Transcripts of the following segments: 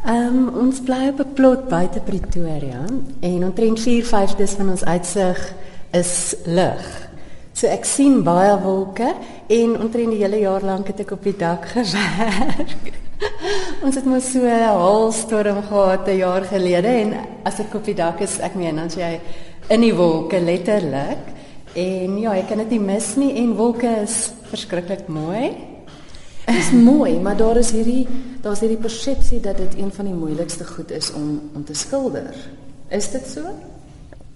Um, ons bly op 'n plot buite Pretoria en omtrent 4/5 van ons uitsig is lig. So ek sien baie wolke en omtrent die hele jaar lank het ek op die dak gewerk. ons het mos so 'n haalstorm gehad 'n jaar gelede en as ek op die dak is, ek meen dan jy in die wolke letterlik en ja, ek kan dit nie mis nie en wolke is verskriklik mooi. Dit is mooi, maar daar is hierdie daar's hierdie persepsie dat dit een van die moeilikste goed is om om te skilder. Is dit so?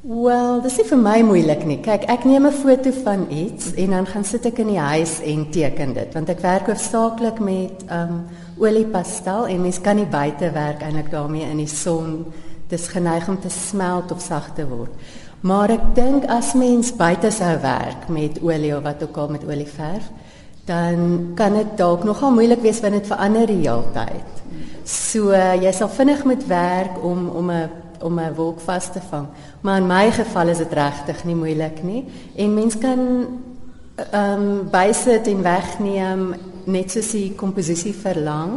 Wel, dis nie vir my moeilik nie. Kyk, ek neem 'n foto van iets en dan gaan sit ek in die huis en teken dit, want ek werk hoofsaaklik met um oliepastel en mens kan nie buite werk eintlik daarmee in die son. Dis geneig om te smelt of sag te word. Maar ek dink as mens buite sou werk met olie of wat ook al met olieverf, dan kan dit dalk nogal moeilik wees want dit verander die hele tyd. So jy sal vinnig moet werk om om 'n om 'n wolk vas te vang. Maar in my geval is dit regtig nie moeilik nie en mens kan ehm um, bysit en wegneem net soos die komposisie verlang.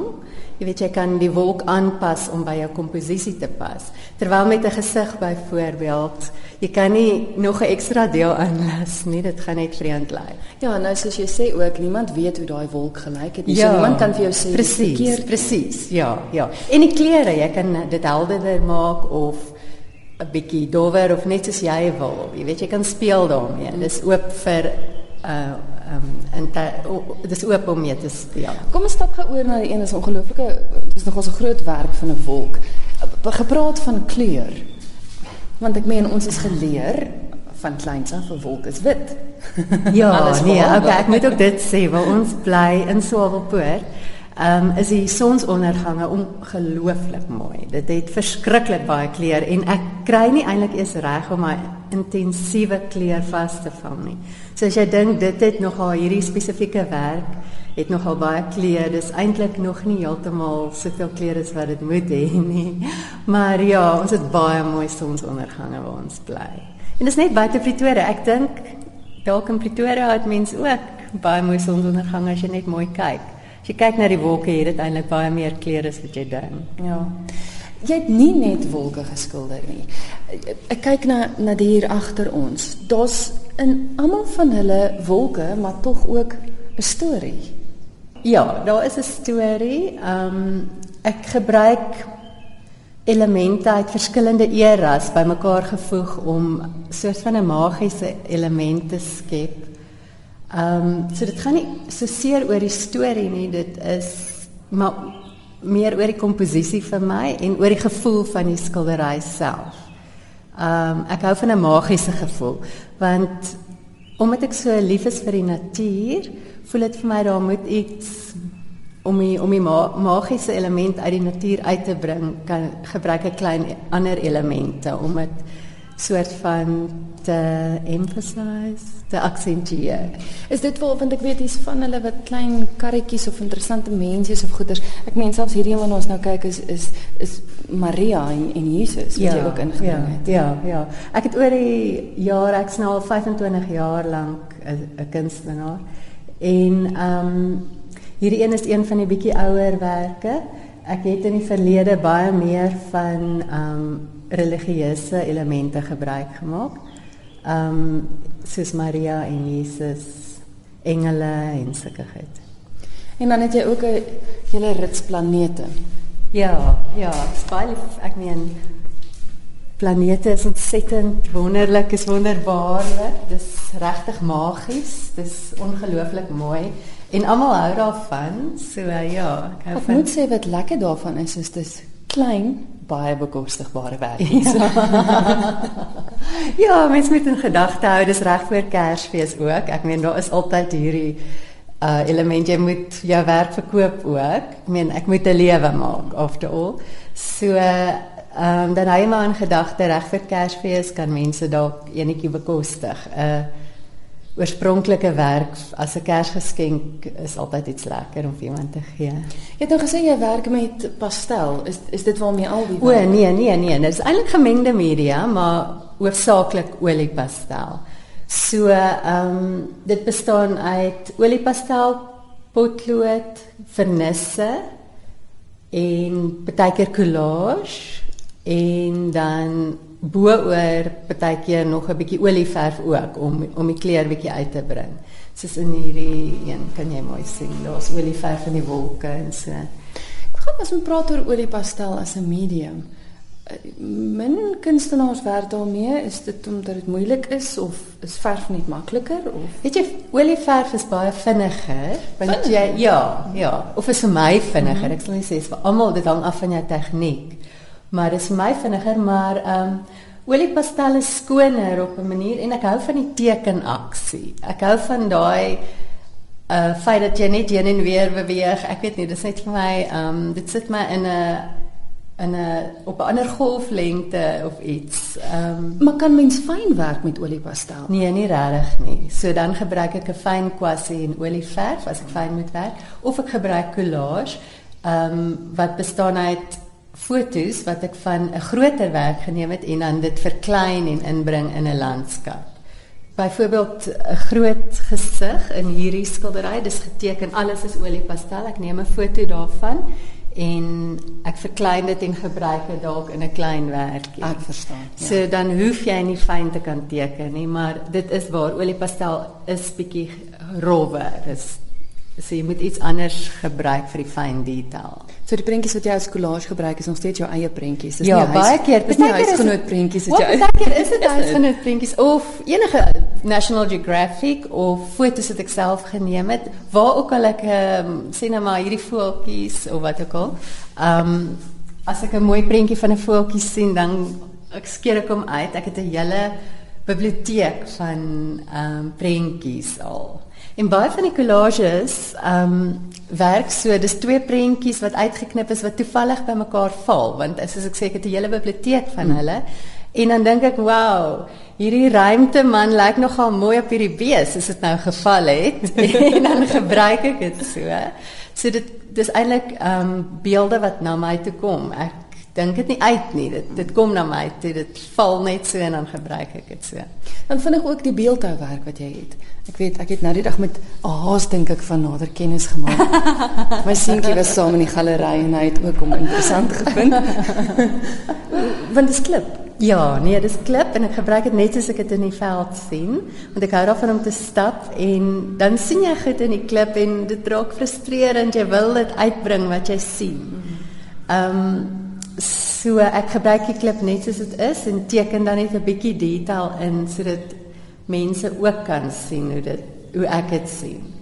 Jy weet jy kan die wolk aanpas om by jou komposisie te pas. Terwyl met 'n gesig byvoorbeeld, jy kan nie nog 'n ekstra deel aanlas nie, dit gaan net vreemd lyk. Ja, nou soos jy sê ook, niemand weet hoe daai wolk gelyk het nie. Ja, so niemand kan vir jou sê presies, presies. Ja, ja. En die kleure, jy kan dit helderder maak of 'n bietjie dower of net soos jy wil. Jy weet jy kan speel daarmee. Dis oop vir uh um en dis oop om mee te. Kom ons stap gou oor na die een is ongelooflike dis nog ons 'n groot werk van 'n wolk. Gepraat van kleur. Want ek meen ons is geleer van kleins af 'n wolk is wit. ja, nee, okay, ek moet ook dit sê, want ons bly in Swawelpoort um, is die sonsondergange ongelooflik mooi. Dit het verskriklik baie kleur en ek kry nie eintlik eens reg om my intensiewe kleur vas te vang nie. So as jy dink dit het nogal hierdie spesifieke werk het nogal baie kleur. Dis eintlik nog nie heeltemal soveel kleur as wat dit moet hê nie. Maar ja, ons het baie mooi sonsondergange waar ons bly. En dis net buite Pretoria. Ek dink dalk in Pretoria het mense ook baie mooi sonsondergange as jy net mooi kyk. As jy kyk na die wolke hier, het eintlik baie meer kleure as wat jy dink. Ja. Jy het nie net wolke geskilder nie. Ek kyk na na die hier agter ons. Daar's in almal van hulle wolke, maar tog ook 'n storie. Ja, daar is 'n storie. Ehm um, ek gebruik elemente uit verskillende eras bymekaar gevoeg om soos van 'n magiese element te skep Ehm um, so dit gaan nie so seer oor die storie nie, dit is maar meer oor die komposisie vir my en oor die gevoel van die skildery self. Ehm um, ek hou van 'n magiese gevoel want omdat ek so lief is vir die natuur, voel dit vir my daar moet iets om die om die ma magiese element uit die natuur uit te bring, kan gebruik 'n klein ander elemente om dit soort van te emphasize, te accentueer. Is dit wel want ek weet hier's van hulle wat klein karretjies of interessante mensies of goeders. Ek meen selfs hierdie een wat ons nou kyk is is is Maria en, en Jesus wat ja, jy ook ingebring ja, het. Ja, ja. Ek het oor die jare ek's nou al 25 jaar lank 'n kunstenaar. En ehm um, hierdie een is een van die bietjie ouerwerke. Ek het in die verlede baie meer van ehm um, religieuse elemente gebruik gemaak. Ehm um, soos Maria en Jesus, engele en sulke goed. En dan het jy ook 'n hele rits planete. Ja, ja, baie ek meen planete is ontsettend wonderlik, is wonderbaarlik. Dis regtig magies. Dis ongelooflik mooi en almal hou daarvan. So ja, ek hou van Ek moet sê wat lekker daarvan is is dis klein baie bekostigbare werk. Ja, ja mens moet in gedagte hou dis reg vir Kersfees ook. Ek meen daar is altyd hierdie uh element jy moet jou werk verkoop ook. Ek meen ek moet 'n lewe maak after all. So ehm um, dan hy maar in gedagte reg vir Kersfees kan mense dalk enetjie bekostig. Uh oorspronklike werk as 'n Kersgeskenk is altyd iets lekker om vir iemand te gee. Jy het nou gesê jy werk met pastel. Is is dit waarmee al die O nee, nee, nee, dit is eintlik gemengde media, maar hoofsaaklik oliepastel. So, ehm um, dit bestaan uit oliepastel, potlood, vernisse en baie keer collage en dan bo-oor baie keer nog 'n bietjie olieverf ook om om die kleur bietjie uit te bring. Soos in hierdie een kan jy mooi sien, daar's olieverf in die wolke en so. Ek gaan ons praat oor oliepastel as 'n medium. Min kunstenaars werk daarmee, is dit omdat dit moeilik is of is verf net makliker of weet jy olieverf is baie vinniger, want vinniger? jy ja, ja, of is vir my vinniger. Mm -hmm. Ek sal nie sê vir almal dit hang af van jou tegniek. Maar dit is vir my vinniger, maar ehm um, oliepastel is skoner op 'n manier en ek hou van die tekenaksie. Ek hou van daai uh feit dat jy net heen en weer beweeg. Ek weet nie, dit is net vir my ehm um, dit sit my in 'n in 'n op 'n ander golflengte of iets. Ehm um, maar kan mens fyn werk met oliepastel? Nee, nie regtig nie. So dan gebruik ek 'n fyn kwassie en olieverf as ek fyn moet werk of ek gebruik collage ehm um, wat bestaan uit fotos wat ek van 'n groter werk geneem het en dan dit verklein en inbring in 'n landskap. Byvoorbeeld 'n groot gesig in hierdie skildery, dis geteken, alles is oliepastel. Ek neem 'n foto daarvan en ek verklein dit en gebruik dit dalk in 'n klein werkie. Ek verstaan. Ja. So dan hoef jy nie fyn te kan teken nie, maar dit is waar oliepastel is bietjie rowwer. Dis so jy moet iets anders gebruik vir die fyn detail. So die prentjies wat jy as collage gebruik is nog steeds jou eie prentjies. Dis ja, nie baie keer, dis nie huisgenoot prentjies wat jy. Baie keer is dit huisgenoot prentjies of enige National Geographic of foto's wat ek self geneem het, waar ook al ek um, sien nou maar hierdie voeltjies of wat ook al. Ehm um, as ek 'n mooi prentjie van 'n voeltjie sien, dan ek skeer ek hom uit. Ek het 'n hele biblioteek van ehm um, prentjies al. En baie van die collages ehm um, werk so, twee prentjies wat uitgeknip is wat toevallig by mekaar val, want as ek sê ek het 'n hele biblioteek van hulle. En dan dink ek, wow, hierdie ruimte man lyk nogal mooi op hierdie bees as dit nou geval het en dan gebruik ek dit so. So dit dis eintlik ehm beelde wat na my toe kom. Ek dink dit nie uit nie. Dit dit kom na my toe. Dit val net so en dan gebruik ek dit so. Dan vind ek ook die beeldhouwerk wat jy het. Ek weet ek het nou die dag met haas dink ek van nader kennis gemaak. My seentjie was saam in die galery en hy het ook hom interessant gevind. Want dit is klip. Ja, nee, dit is klip en ek gebruik dit net as ek dit in die veld sien, want ek hou daarvan om te stap en dan sien jy goed in die klip en dit raak frustrerend. Jy wil dit uitbring wat jy sien. Ehm um, so ek gebruik die klip net soos dit is en teken dan net 'n bietjie detail in sodat mense ook kan sien hoe dit hoe ek dit sien.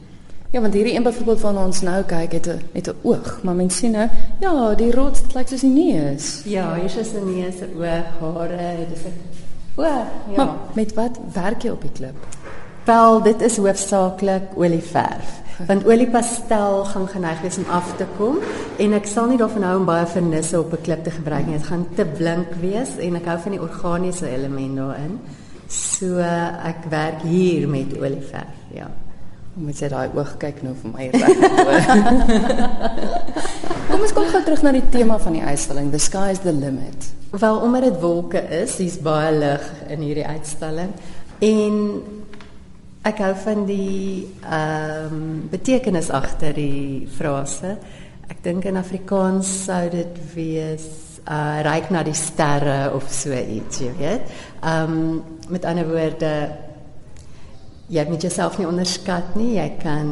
Ja, want hierdie een byvoorbeeld van ons nou kyk het 'n het 'n oog, maar mense sien nou, ja, die rots lyk soos 'n neus. Ja, hier is 'n neus, 'n oog, hare, dis 'n oog. Ja. Maar met wat werk jy op die klip? Wel, dit is hoofsaaklik olieverf. Want oliepastel gaan geneig wees om af te kom en ek sal nie daarvan hou om baie vernisse op 'n klip te gebruik nie. Dit gaan te blink wees en ek hou van die organiese element daarin. So ek werk hier met olieverf, ja. Moet jy daai oog kyk nou vir my reg. kom ons kom gou terug na die tema van die uitstalling, The Sky is the Limit. Wel omdat dit wolke is, dis baie lig in hierdie uitstalling en ek hou van die ehm um, betekenis agter die frase. Ek dink in Afrikaans sou dit wees uh reik na die sterre of so iets, jy weet. Um, met ander woorde jy moet jouself nie onderskat nie. Jy kan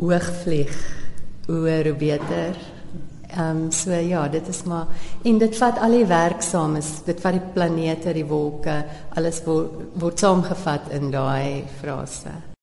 hoog vlieg oor hoe beter. Ehm um, so ja, dit is maar en dit vat al die werksames, dit vat die planete, die wolke, alles word word saamgevat in daai frase.